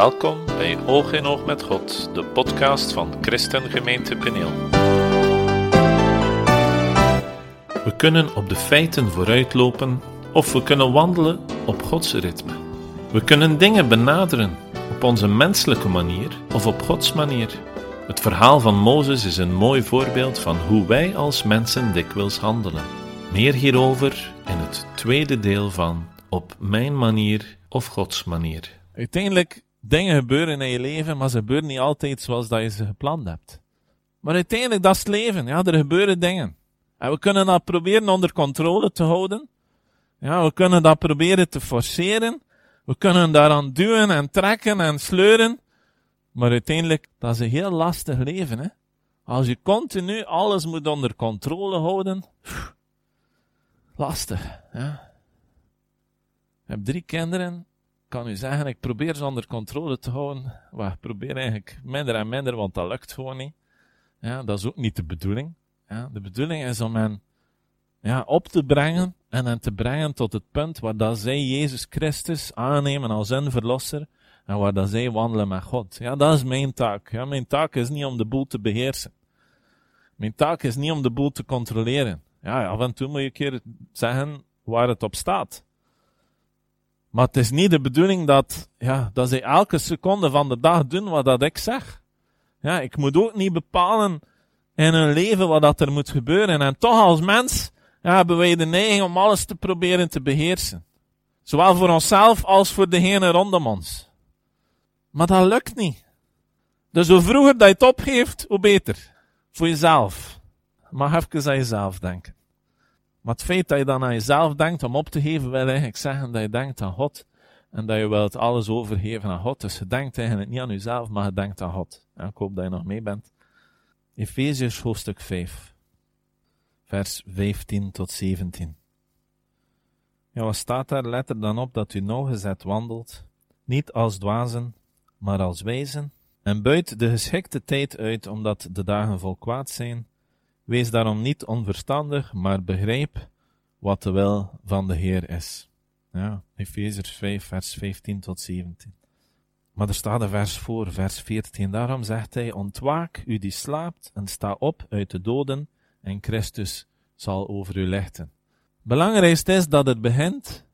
Welkom bij Oog in Oog met God, de podcast van Christengemeente Peneel. We kunnen op de feiten vooruitlopen of we kunnen wandelen op Gods ritme. We kunnen dingen benaderen op onze menselijke manier of op Gods manier. Het verhaal van Mozes is een mooi voorbeeld van hoe wij als mensen dikwijls handelen. Meer hierover in het tweede deel van Op mijn manier of Gods manier. Uiteindelijk, dingen gebeuren in je leven, maar ze gebeuren niet altijd zoals dat je ze gepland hebt. Maar uiteindelijk, dat is het leven. Ja, er gebeuren dingen. En we kunnen dat proberen onder controle te houden. Ja, we kunnen dat proberen te forceren. We kunnen daaraan duwen en trekken en sleuren. Maar uiteindelijk, dat is een heel lastig leven, hè. Als je continu alles moet onder controle houden, lastig, ja. Ik heb drie kinderen, kan u zeggen, ik probeer ze onder controle te houden. Maar ik probeer eigenlijk minder en minder, want dat lukt gewoon niet. Ja, dat is ook niet de bedoeling. Ja, de bedoeling is om hen ja, op te brengen en hen te brengen tot het punt waar dat zij Jezus Christus aannemen als hun verlosser en waar dat zij wandelen met God. Ja, dat is mijn taak. Ja, mijn taak is niet om de boel te beheersen. Mijn taak is niet om de boel te controleren. Ja, af en toe moet je een keer zeggen waar het op staat. Maar het is niet de bedoeling dat, ja, dat zij elke seconde van de dag doen wat dat ik zeg. Ja, ik moet ook niet bepalen in hun leven wat dat er moet gebeuren. En toch als mens ja, hebben wij de neiging om alles te proberen te beheersen. Zowel voor onszelf als voor degene rondom ons. Maar dat lukt niet. Dus hoe vroeger dat je het opgeeft, hoe beter. Voor jezelf. Maar even aan jezelf denken. Maar het feit dat je dan aan jezelf denkt om op te geven, wil eigenlijk zeggen dat je denkt aan God. En dat je wilt alles overgeven aan God. Dus je denkt eigenlijk niet aan jezelf, maar je denkt aan God. Ik hoop dat je nog mee bent. Efeziërs hoofdstuk 5. Vers 15 tot 17. Ja, wat staat daar? Let er dan op dat u nauwgezet wandelt. Niet als dwazen, maar als wijzen. En buit de geschikte tijd uit, omdat de dagen vol kwaad zijn. Wees daarom niet onverstandig, maar begrijp wat de wil van de Heer is. Ja, Efezers 5, vers 15 tot 17. Maar er staat een vers voor, vers 14. Daarom zegt hij, ontwaak u die slaapt en sta op uit de doden en Christus zal over u lichten. Belangrijkste is dat het begint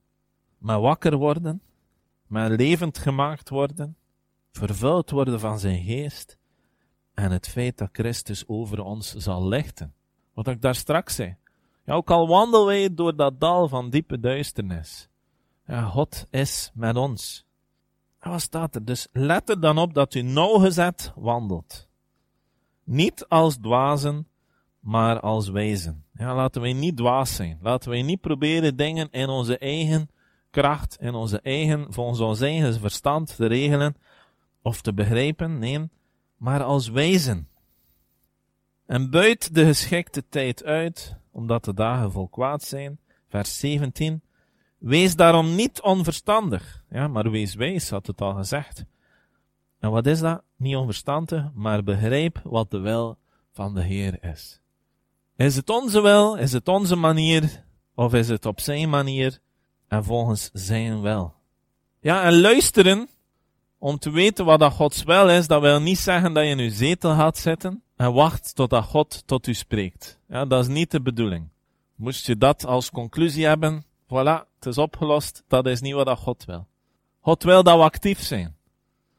met wakker worden, met levend gemaakt worden, vervuld worden van zijn geest en het feit dat Christus over ons zal lichten. Wat ik daar straks zei. Ja, ook al wandelen wij door dat dal van diepe duisternis. Ja, God is met ons. En wat staat er? Dus let er dan op dat u nauwgezet wandelt. Niet als dwazen, maar als wijzen. Ja, laten wij niet dwaas zijn. Laten wij niet proberen dingen in onze eigen kracht, in onze eigen, volgens ons eigen verstand te regelen of te begrijpen. Nee, maar als wijzen. En buit de geschikte tijd uit, omdat de dagen vol kwaad zijn. Vers 17. Wees daarom niet onverstandig. Ja, maar wees wijs, had het al gezegd. En wat is dat? Niet onverstandig, maar begrijp wat de wil van de Heer is. Is het onze wil? Is het onze manier? Of is het op zijn manier en volgens zijn wil? Ja, en luisteren om te weten wat dat Gods wil is, dat wil niet zeggen dat je in je zetel gaat zitten en wacht totdat God tot u spreekt. Ja, dat is niet de bedoeling. Moest je dat als conclusie hebben, voilà, het is opgelost, dat is niet wat dat God wil. God wil dat we actief zijn.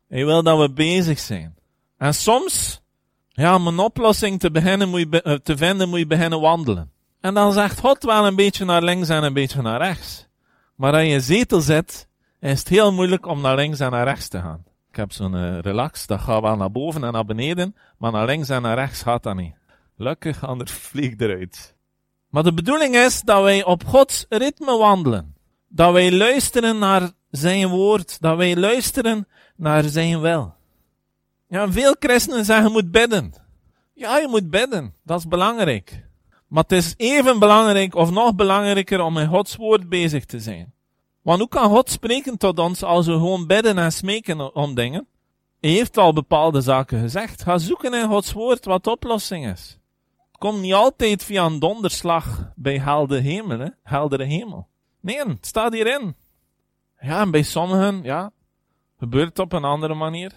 Hij wil dat we bezig zijn. En soms, ja, om een oplossing te, beginnen, moet je, eh, te vinden, moet je beginnen wandelen. En dan zegt God wel een beetje naar links en een beetje naar rechts. Maar als je in zetel zit, is het heel moeilijk om naar links en naar rechts te gaan. Ik heb zo'n uh, relax, dat gaat wel naar boven en naar beneden, maar naar links en naar rechts gaat dat niet. Gelukkig, anders vliegt eruit. Maar de bedoeling is dat wij op Gods ritme wandelen. Dat wij luisteren naar zijn woord, dat wij luisteren naar zijn wil. Ja, veel christenen zeggen je moet bidden. Ja, je moet bidden. Dat is belangrijk. Maar het is even belangrijk of nog belangrijker om in Gods woord bezig te zijn. Want hoe kan God spreken tot ons als we gewoon bidden en smeken om dingen? Hij heeft al bepaalde zaken gezegd. Ga zoeken in Gods woord wat de oplossing is. Het komt niet altijd via een donderslag bij heldere hemel, hè? heldere hemel. Nee, het staat hierin. Ja, en bij sommigen, ja, gebeurt het op een andere manier.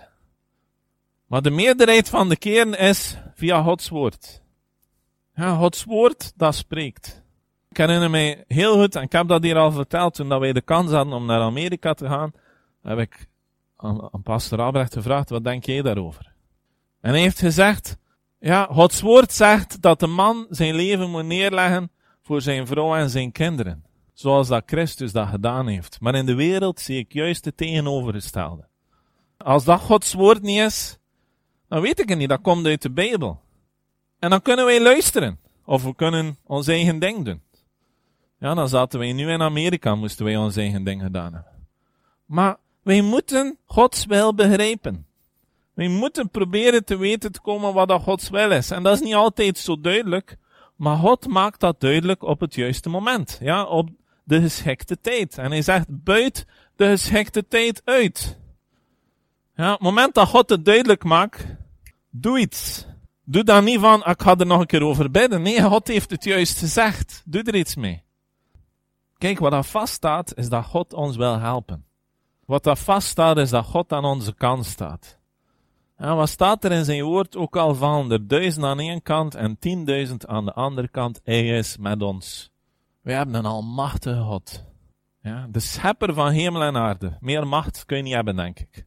Maar de meerderheid van de keren is via Gods woord. Ja, Gods woord, dat spreekt. Ik herinner mij heel goed, en ik heb dat hier al verteld, toen dat wij de kans hadden om naar Amerika te gaan, heb ik aan, aan pastor Albrecht gevraagd, wat denk jij daarover? En hij heeft gezegd, ja, Gods woord zegt dat de man zijn leven moet neerleggen voor zijn vrouw en zijn kinderen. Zoals dat Christus dat gedaan heeft. Maar in de wereld zie ik juist het tegenovergestelde. Als dat Gods woord niet is, dan weet ik het niet. Dat komt uit de Bijbel. En dan kunnen wij luisteren. Of we kunnen ons eigen ding doen. Ja, dan zaten wij nu in Amerika, moesten wij ons eigen ding gedaan hebben. Maar wij moeten Gods wil begrijpen. Wij moeten proberen te weten te komen wat dat Gods wil is. En dat is niet altijd zo duidelijk. Maar God maakt dat duidelijk op het juiste moment. Ja, op de geschikte tijd. En hij zegt, buit de geschikte tijd uit. Ja, het moment dat God het duidelijk maakt, doe iets. Doe dan niet van, ik ga er nog een keer over bidden. Nee, God heeft het juist gezegd. Doe er iets mee. Kijk, wat er vaststaat, is dat God ons wil helpen. Wat er vaststaat, is dat God aan onze kant staat. En wat staat er in zijn woord ook al van? Er duizend aan één kant en tienduizend aan de andere kant. Hij is met ons. We hebben een almachtige God. Ja, de schepper van hemel en aarde. Meer macht kun je niet hebben, denk ik.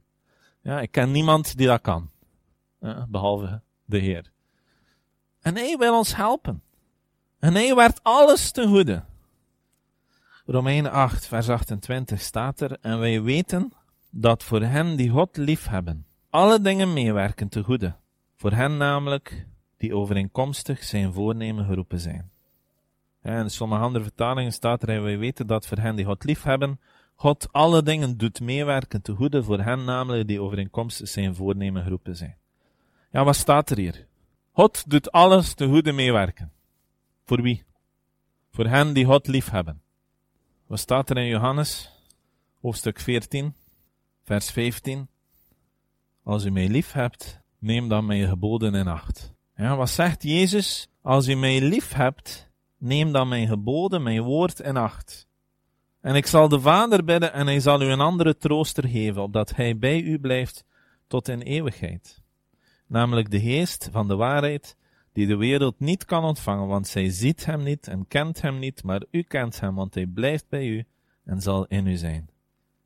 Ja, ik ken niemand die dat kan. Behalve de Heer. En hij wil ons helpen. En hij werd alles ten goede. Romeinen 8, vers 28 staat er, en wij weten dat voor hen die God lief hebben, alle dingen meewerken te goede. Voor hen namelijk die overeenkomstig zijn voornemen geroepen zijn. En in sommige andere vertalingen staat er, en wij weten dat voor hen die God lief hebben, God alle dingen doet meewerken te goede, voor hen namelijk die overeenkomstig zijn voornemen geroepen zijn. Ja, wat staat er hier? God doet alles te goede meewerken. Voor wie? Voor hen die God lief hebben. Wat staat er in Johannes, hoofdstuk 14, vers 15? Als u mij lief hebt, neem dan mijn geboden in acht. Ja, wat zegt Jezus? Als u mij lief hebt, neem dan mijn geboden, mijn woord in acht. En ik zal de Vader bidden en hij zal u een andere trooster geven, opdat hij bij u blijft tot in eeuwigheid. Namelijk de geest van de waarheid, die de wereld niet kan ontvangen, want zij ziet hem niet en kent hem niet, maar u kent hem, want hij blijft bij u en zal in u zijn.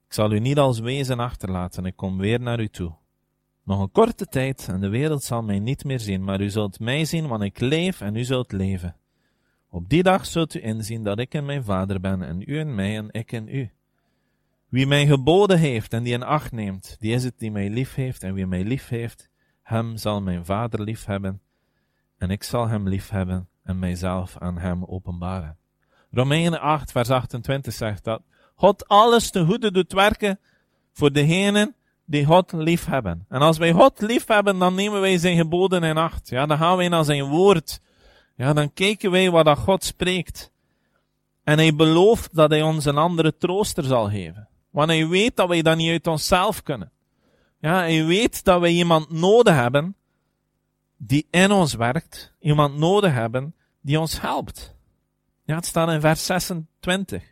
Ik zal u niet als wezen achterlaten, ik kom weer naar u toe. Nog een korte tijd en de wereld zal mij niet meer zien, maar u zult mij zien, want ik leef en u zult leven. Op die dag zult u inzien dat ik in mijn vader ben en u in mij en ik in u. Wie mij geboden heeft en die in acht neemt, die is het die mij lief heeft en wie mij lief heeft, hem zal mijn vader lief hebben en ik zal hem lief hebben en mijzelf aan hem openbaren. Romeinen 8 vers 28 zegt dat God alles ten goede doet werken voor degenen die God lief hebben. En als wij God lief hebben, dan nemen wij zijn geboden in acht. Ja, dan gaan wij naar zijn woord. Ja, dan kijken wij wat dat God spreekt. En hij belooft dat hij ons een andere trooster zal geven. Want hij weet dat wij dat niet uit onszelf kunnen. Ja, hij weet dat wij iemand nodig hebben die in ons werkt. Iemand nodig hebben die ons helpt. Ja, het staat in vers 26.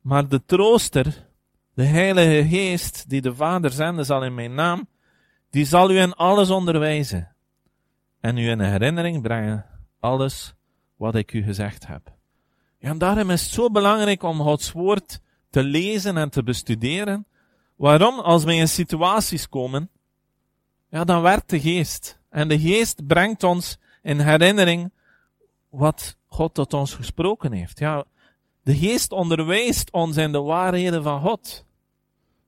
Maar de trooster, de Heilige Geest, die de Vader zenden zal in mijn naam, die zal u in alles onderwijzen en u in herinnering brengen alles wat ik u gezegd heb. Ja, en daarom is het zo belangrijk om Gods woord te lezen en te bestuderen. Waarom? Als wij in situaties komen, ja, dan werkt de geest. En de geest brengt ons in herinnering wat God tot ons gesproken heeft. Ja, de geest onderwijst ons in de waarheden van God.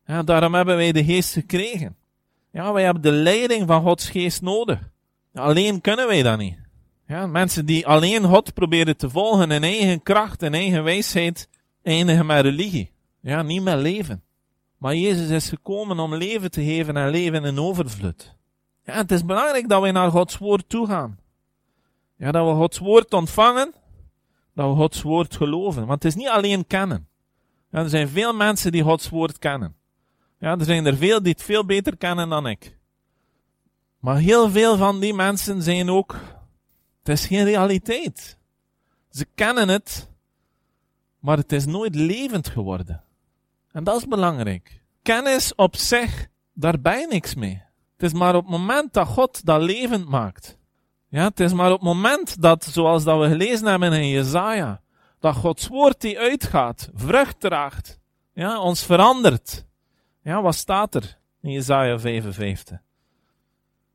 Ja, daarom hebben wij de geest gekregen. Ja, wij hebben de leiding van Gods geest nodig. Alleen kunnen wij dat niet. Ja, mensen die alleen God proberen te volgen in eigen kracht en eigen wijsheid, eindigen met religie. Ja, niet met leven. Maar Jezus is gekomen om leven te geven en leven in overvloed. Ja, het is belangrijk dat wij naar Gods woord toe gaan. Ja, dat we Gods woord ontvangen, dat we Gods woord geloven. Want het is niet alleen kennen. Ja, er zijn veel mensen die Gods woord kennen. Ja, er zijn er veel die het veel beter kennen dan ik. Maar heel veel van die mensen zijn ook, het is geen realiteit. Ze kennen het, maar het is nooit levend geworden. En dat is belangrijk. Kennis op zich daar ben je niks mee. Het is maar op het moment dat God dat levend maakt. Ja, het is maar op het moment dat, zoals dat we gelezen hebben in Jezaja, dat Gods woord die uitgaat, vrucht draagt, ja, ons verandert. Ja, wat staat er in Jezaja 55?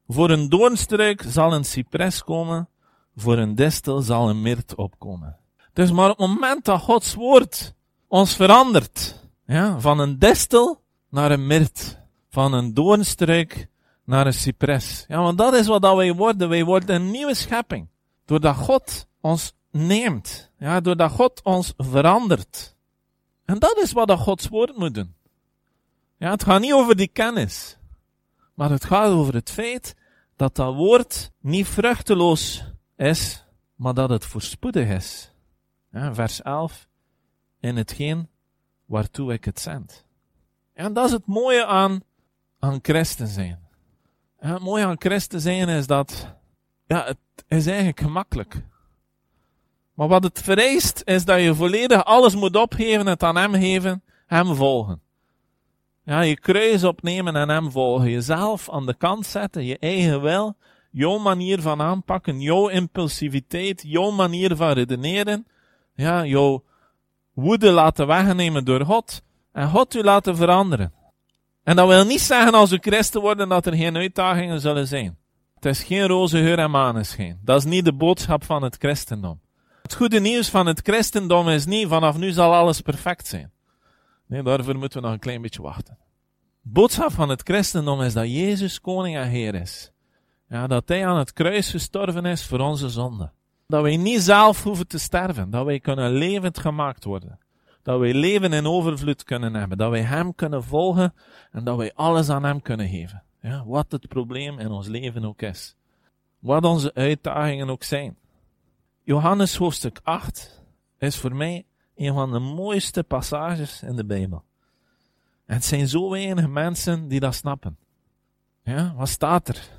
Voor een doornstruik zal een cipres komen, voor een distel zal een mirt opkomen. Het is maar op het moment dat Gods woord ons verandert, ja, van een distel naar een mirt, van een doornstruik naar een cipres. Ja, want dat is wat wij worden. Wij worden een nieuwe schepping. Doordat God ons neemt. Ja, doordat God ons verandert. En dat is wat dat Gods woord moet doen. Ja, het gaat niet over die kennis. Maar het gaat over het feit dat dat woord niet vruchteloos is, maar dat het voorspoedig is. Ja, vers 11. In hetgeen waartoe ik het zend. En dat is het mooie aan, aan christen zijn. En het aan christen zijn is dat, ja, het is eigenlijk gemakkelijk. Maar wat het vereist, is dat je volledig alles moet opgeven, het aan hem geven, hem volgen. Ja, je kruis opnemen en hem volgen. Jezelf aan de kant zetten, je eigen wil, jouw manier van aanpakken, jouw impulsiviteit, jouw manier van redeneren. Ja, jouw woede laten wegnemen door God. En God u laten veranderen. En dat wil niet zeggen als we christen worden dat er geen uitdagingen zullen zijn. Het is geen roze geur en maneschijn. Dat is niet de boodschap van het christendom. Het goede nieuws van het christendom is niet vanaf nu zal alles perfect zijn. Nee, daarvoor moeten we nog een klein beetje wachten. De boodschap van het christendom is dat Jezus koning en heer is. Ja, dat hij aan het kruis gestorven is voor onze zonde. Dat wij niet zelf hoeven te sterven. Dat wij kunnen levend gemaakt worden. Dat wij leven in overvloed kunnen hebben. Dat wij hem kunnen volgen en dat wij alles aan hem kunnen geven. Ja, wat het probleem in ons leven ook is. Wat onze uitdagingen ook zijn. Johannes hoofdstuk 8 is voor mij een van de mooiste passages in de Bijbel. En het zijn zo weinig mensen die dat snappen. Ja, wat staat er?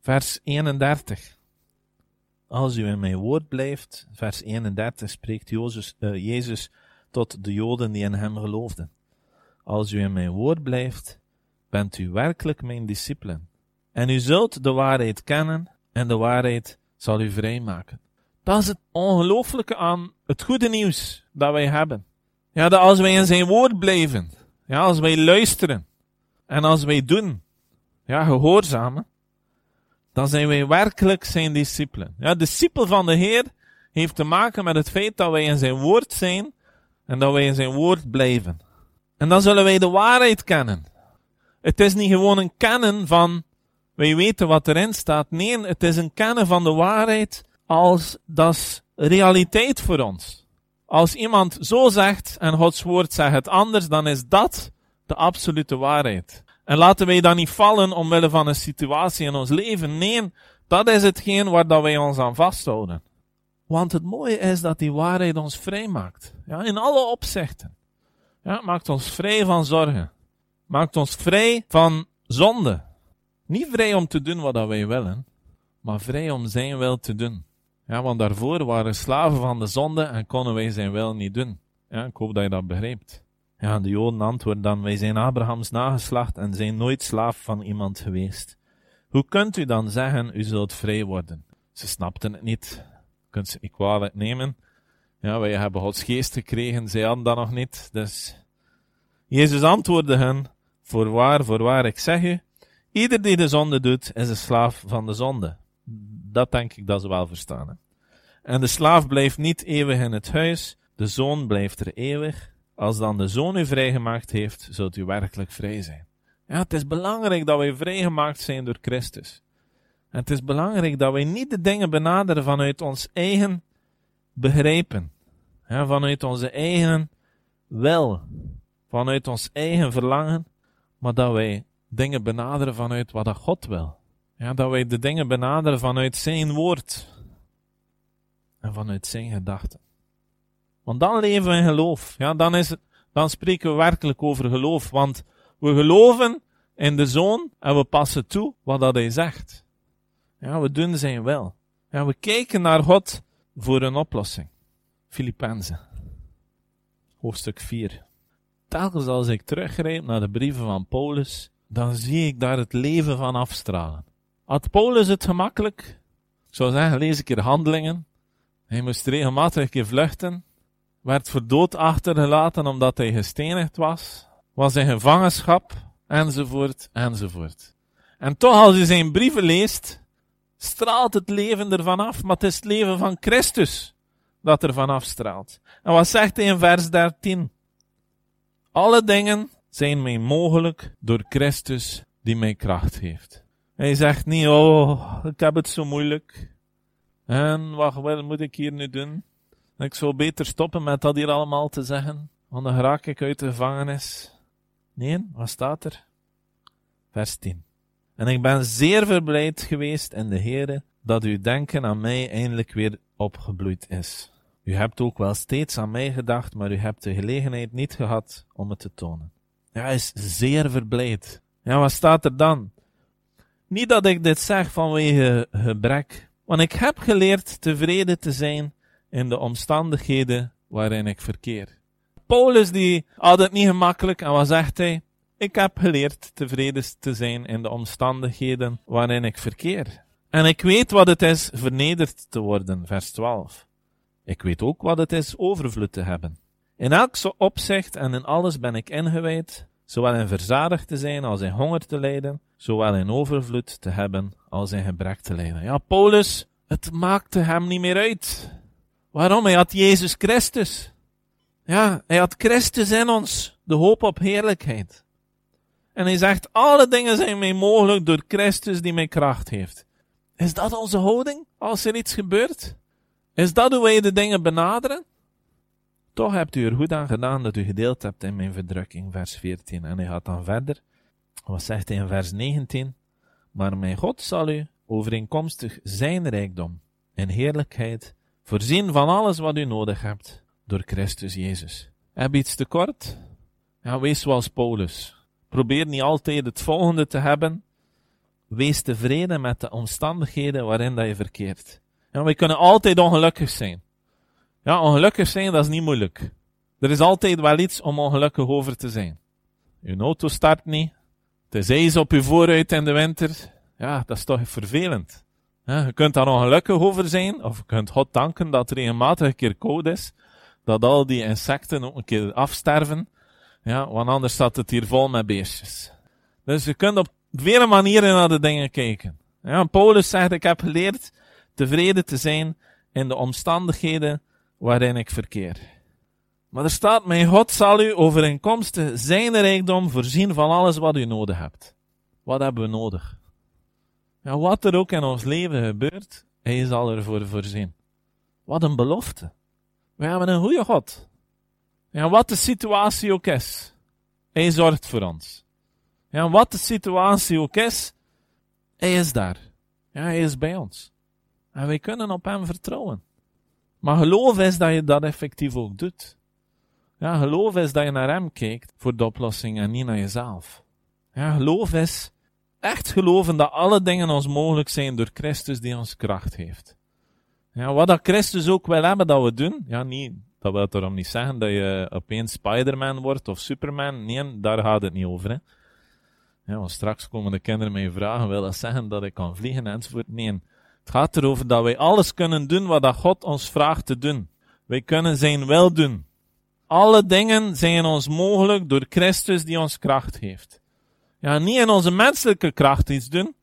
Vers 31. Als u in mijn woord blijft, vers 31 spreekt uh, Jezus tot de Joden die in hem geloofden. Als u in mijn woord blijft, bent u werkelijk mijn discipelen. En u zult de waarheid kennen en de waarheid zal u vrijmaken. Dat is het ongelooflijke aan het goede nieuws dat wij hebben. Ja, dat als wij in zijn woord blijven, ja, als wij luisteren en als wij doen, ja, gehoorzamen, dan zijn wij werkelijk zijn discipelen. Ja, discipel van de Heer heeft te maken met het feit dat wij in zijn woord zijn en dat wij in zijn woord blijven. En dan zullen wij de waarheid kennen. Het is niet gewoon een kennen van wij weten wat erin staat. Nee, het is een kennen van de waarheid als dat is realiteit voor ons. Als iemand zo zegt en Gods woord zegt het anders, dan is dat de absolute waarheid. En laten wij dan niet vallen omwille van een situatie in ons leven. Nee, dat is hetgeen waar dat wij ons aan vasthouden. Want het mooie is dat die waarheid ons vrij maakt. Ja, in alle opzichten. Ja, maakt ons vrij van zorgen. Maakt ons vrij van zonde. Niet vrij om te doen wat wij willen, maar vrij om zijn wil te doen. Ja, want daarvoor waren slaven van de zonde en konden wij zijn wil niet doen. Ja, ik hoop dat je dat begrijpt. Ja, de Joden antwoorden dan, wij zijn Abrahams nageslacht en zijn nooit slaaf van iemand geweest. Hoe kunt u dan zeggen, u zult vrij worden? Ze snapten het niet. Kunt ze niet kwalijk nemen. Ja, wij hebben Gods geest gekregen, zij hadden dat nog niet. Dus, Jezus antwoordde hen, voorwaar, voorwaar, ik zeg u, ieder die de zonde doet, is een slaaf van de zonde. Dat denk ik dat ze wel verstaan. Hè? En de slaaf blijft niet eeuwig in het huis, de zoon blijft er eeuwig. Als dan de zoon u vrijgemaakt heeft, zult u werkelijk vrij zijn. Ja, het is belangrijk dat wij vrijgemaakt zijn door Christus. Het is belangrijk dat wij niet de dingen benaderen vanuit ons eigen begrijpen. Ja, vanuit onze eigen wil. Vanuit ons eigen verlangen. Maar dat wij dingen benaderen vanuit wat God wil. Ja, dat wij de dingen benaderen vanuit zijn woord. En vanuit zijn gedachten. Want dan leven we in geloof. Ja, dan, is dan spreken we werkelijk over geloof. Want we geloven in de zoon en we passen toe wat dat hij zegt. Ja, we doen zijn wel. Ja, we kijken naar God voor een oplossing. Filippenzen. Hoofdstuk 4. Telkens als ik teruggrijp naar de brieven van Paulus, dan zie ik daar het leven van afstralen. Had Paulus het gemakkelijk? Ik zou zeggen, lees een keer handelingen. Hij moest regelmatig een keer vluchten. Werd voor dood achtergelaten omdat hij gestenigd was. Was in gevangenschap. Enzovoort, enzovoort. En toch, als je zijn brieven leest, straalt het leven ervan af. Maar het is het leven van Christus dat er vanaf straalt. En wat zegt hij in vers 13? Alle dingen zijn mij mogelijk door Christus die mij kracht geeft. Hij zegt niet, oh, ik heb het zo moeilijk. En wat, wat moet ik hier nu doen? Ik zou beter stoppen met dat hier allemaal te zeggen, want dan raak ik uit de gevangenis. Nee, wat staat er? Vers 10. En ik ben zeer verblijd geweest in de Heere dat uw denken aan mij eindelijk weer opgebloeid is. U hebt ook wel steeds aan mij gedacht, maar u hebt de gelegenheid niet gehad om het te tonen. Hij is zeer verblijd. Ja, wat staat er dan? Niet dat ik dit zeg vanwege gebrek, want ik heb geleerd tevreden te zijn in de omstandigheden waarin ik verkeer. Paulus die had het niet gemakkelijk en wat zegt hij? Ik heb geleerd tevreden te zijn in de omstandigheden waarin ik verkeer. En ik weet wat het is vernederd te worden, vers 12. Ik weet ook wat het is overvloed te hebben. In elk opzicht en in alles ben ik ingewijd, zowel in verzadigd te zijn als in honger te lijden, zowel in overvloed te hebben als in gebrek te lijden. Ja, Paulus, het maakte hem niet meer uit. Waarom? Hij had Jezus Christus. Ja, hij had Christus in ons, de hoop op heerlijkheid. En hij zegt, alle dingen zijn mij mogelijk door Christus die mij kracht heeft. Is dat onze houding als er iets gebeurt? Is dat hoe wij de dingen benaderen? Toch hebt u er goed aan gedaan dat u gedeeld hebt in mijn verdrukking, vers 14. En hij gaat dan verder. Wat zegt hij in vers 19? Maar mijn God zal u overeenkomstig zijn rijkdom en heerlijkheid voorzien van alles wat u nodig hebt door Christus Jezus. Heb je iets tekort? Ja, wees zoals Paulus. Probeer niet altijd het volgende te hebben. Wees tevreden met de omstandigheden waarin dat je verkeert. Ja, wij kunnen altijd ongelukkig zijn. Ja, ongelukkig zijn, dat is niet moeilijk. Er is altijd wel iets om ongelukkig over te zijn. Uw auto start niet. Het is ijs op uw vooruit in de winter. Ja, dat is toch vervelend. Je kunt daar ongelukkig over zijn, of je kunt God danken dat er regelmatig een keer koud is, dat al die insecten ook een keer afsterven. Ja, want anders staat het hier vol met beestjes. Dus je kunt op vele manieren naar de dingen kijken. Ja, Paulus zegt, ik heb geleerd tevreden te zijn in de omstandigheden waarin ik verkeer. Maar er staat, mijn God zal u overeenkomstig zijn rijkdom voorzien van alles wat u nodig hebt. Wat hebben we nodig? Ja, wat er ook in ons leven gebeurt, hij zal ervoor voorzien. Wat een belofte. We hebben een goede God. Ja, wat de situatie ook is, hij zorgt voor ons. Ja, wat de situatie ook is, hij is daar. Ja, hij is bij ons. En wij kunnen op hem vertrouwen. Maar geloof is dat je dat effectief ook doet. Ja, geloof is dat je naar hem kijkt voor de oplossing en niet naar jezelf. Ja, geloof is echt geloven dat alle dingen ons mogelijk zijn door Christus die ons kracht heeft. Ja, wat dat Christus ook wil hebben dat we doen, ja, niet, dat wil daarom niet zeggen dat je opeens Spider-Man wordt of Superman. Nee, daar gaat het niet over. Hè. Want straks komen de kinderen mij vragen, wil dat zeggen dat ik kan vliegen enzovoort? Nee, het gaat erover dat wij alles kunnen doen wat God ons vraagt te doen. Wij kunnen zijn wil doen. Alle dingen zijn ons mogelijk door Christus die ons kracht heeft. Ja, niet in onze menselijke kracht iets doen,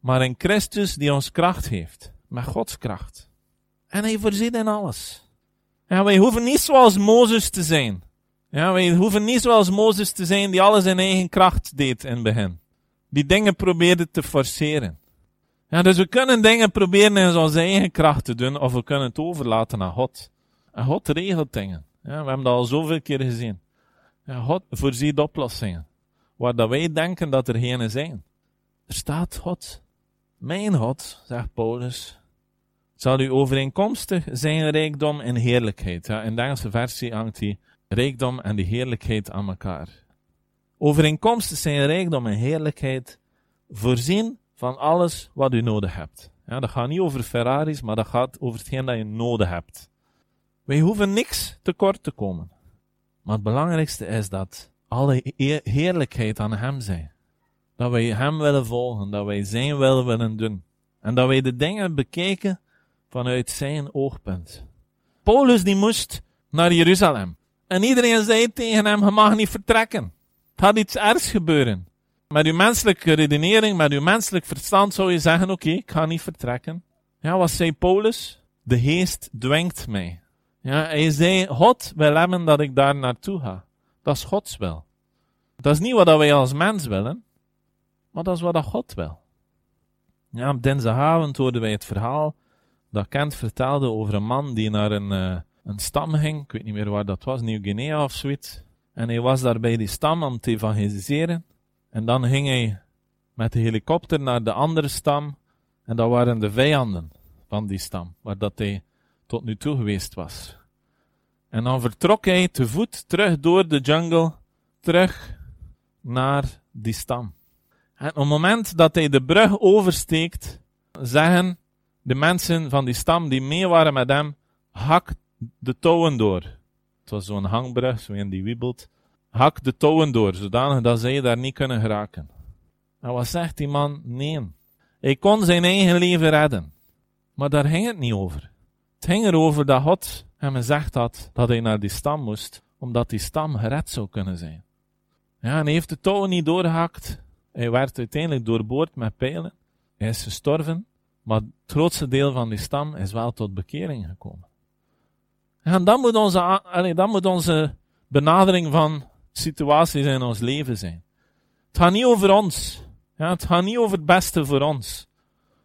maar in Christus die ons kracht heeft. Met Gods kracht. En hij voorziet in alles. Ja, wij hoeven niet zoals Mozes te zijn. Ja, wij hoeven niet zoals Mozes te zijn die alles in eigen kracht deed in het begin. Die dingen probeerde te forceren. Ja, dus we kunnen dingen proberen in onze eigen kracht te doen, of we kunnen het overlaten aan God. En God regelt dingen. Ja, we hebben dat al zoveel keer gezien. Ja, God voorziet oplossingen. Waar dat wij denken dat er geen zijn. Er staat God. Mijn God, zegt Paulus, zal u overeenkomstig zijn rijkdom en heerlijkheid. Ja, in de Engelse versie hangt die rijkdom en die heerlijkheid aan elkaar. Overeenkomstig zijn rijkdom en heerlijkheid voorzien van alles wat u nodig hebt. Ja, dat gaat niet over Ferraris, maar dat gaat over hetgeen dat je nodig hebt. Wij hoeven niks tekort te komen. Maar het belangrijkste is dat alle heerlijkheid aan Hem zij. Dat wij Hem willen volgen, dat wij Zijn wil willen doen. En dat wij de dingen bekijken vanuit Zijn oogpunt. Paulus die moest naar Jeruzalem. En iedereen zei tegen hem, je mag niet vertrekken. Het gaat iets ergs gebeuren. Met uw menselijke redenering, met uw menselijk verstand zou je zeggen, oké, ik ga niet vertrekken. Ja, wat zei Paulus? De geest dwingt mij. Ja, hij zei, God wil hebben dat ik daar naartoe ga. Dat is Gods wil. Dat is niet wat wij als mens willen, maar dat is wat God wil. Ja, op dinsdagavond hoorden wij het verhaal dat Kent vertelde over een man die naar een, uh, een stam ging. Ik weet niet meer waar dat was, Nieuw-Guinea of zoiets. En hij was daar bij die stam om te evangeliseren. En dan ging hij met de helikopter naar de andere stam. En dat waren de vijanden van die stam, waar dat hij tot nu toe geweest was. En dan vertrok hij te voet terug door de jungle, terug naar die stam. En op het moment dat hij de brug oversteekt, zeggen de mensen van die stam die mee waren met hem, hak de touwen door. Het was zo'n hangbrug, zo een die wiebelt. Hak de touwen door, zodanig dat zij daar niet kunnen geraken. En wat zegt die man? Nee. Hij kon zijn eigen leven redden. Maar daar ging het niet over. Het ging erover dat God hem gezegd had dat hij naar die stam moest, omdat die stam gered zou kunnen zijn. Ja, en hij heeft de touwen niet doorgehakt. Hij werd uiteindelijk doorboord met pijlen. Hij is gestorven, maar het grootste deel van die stam is wel tot bekering gekomen. En dat moet onze, allee, moet onze benadering van situaties in ons leven zijn. Het gaat niet over ons. Ja, het gaat niet over het beste voor ons.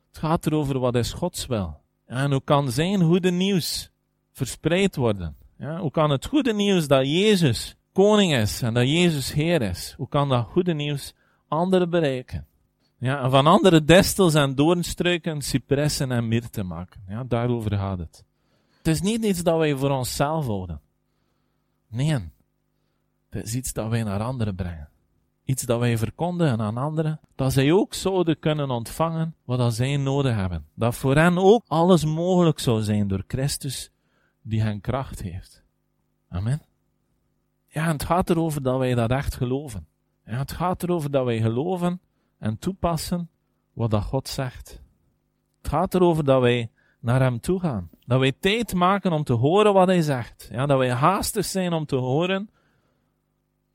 Het gaat erover wat is Gods wil. En hoe kan zijn goede nieuws verspreid worden? Ja, hoe kan het goede nieuws dat Jezus koning is en dat Jezus Heer is, hoe kan dat goede nieuws anderen bereiken? Ja, en van andere destels en doornstruiken, cipressen en mirte maken. Ja, daarover gaat het. Het is niet iets dat wij voor onszelf houden. Nee. Het is iets dat wij naar anderen brengen. Iets dat wij verkondigen aan anderen, dat zij ook zouden kunnen ontvangen wat zij nodig hebben. Dat voor hen ook alles mogelijk zou zijn door Christus, die hen kracht heeft. Amen. Ja, het gaat erover dat wij dat echt geloven. Ja, het gaat erover dat wij geloven en toepassen wat dat God zegt. Het gaat erover dat wij naar Hem toe gaan. Dat wij tijd maken om te horen wat Hij zegt. Ja, dat wij haastig zijn om te horen,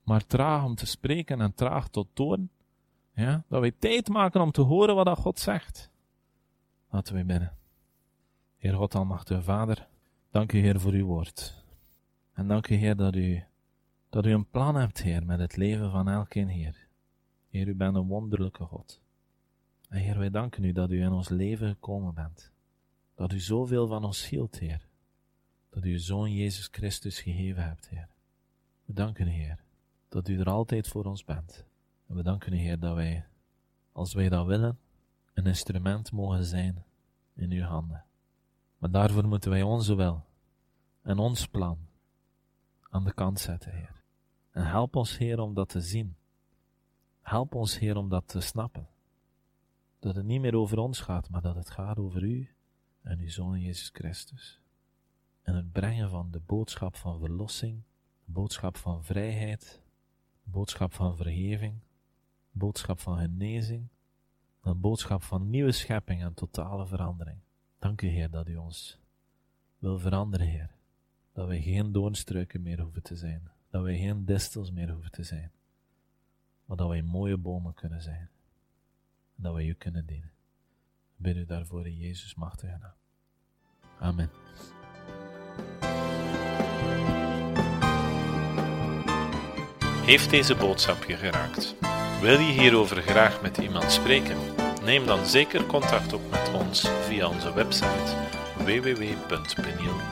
maar traag om te spreken en traag tot toorn. Ja, dat wij tijd maken om te horen wat dat God zegt. Laten wij binnen. Heer God Almachtige Vader, dank u Heer voor uw woord. En dank u Heer dat u, dat u een plan hebt Heer met het leven van elkeen Heer. Heer, u bent een wonderlijke God. En Heer, wij danken u dat u in ons leven gekomen bent. Dat u zoveel van ons hield, Heer. Dat u uw Zoon Jezus Christus gegeven hebt, Heer. We danken u, Heer, dat u er altijd voor ons bent. En we danken u, Heer, dat wij, als wij dat willen, een instrument mogen zijn in uw handen. Maar daarvoor moeten wij onze wil en ons plan aan de kant zetten, Heer. En help ons, Heer, om dat te zien. Help ons, Heer, om dat te snappen. Dat het niet meer over ons gaat, maar dat het gaat over U en Uw Zoon Jezus Christus. En het brengen van de boodschap van verlossing, de boodschap van vrijheid, de boodschap van vergeving, de boodschap van genezing, een boodschap van nieuwe schepping en totale verandering. Dank u, Heer, dat u ons wil veranderen, Heer. Dat wij geen doornstruiken meer hoeven te zijn. Dat wij geen distels meer hoeven te zijn. Maar dat wij mooie bomen kunnen zijn. En dat wij u kunnen dienen. Bid u daarvoor in Jezus machtige naam. Amen. Heeft deze boodschap je geraakt? Wil je hierover graag met iemand spreken? Neem dan zeker contact op met ons via onze website www.peniel.be.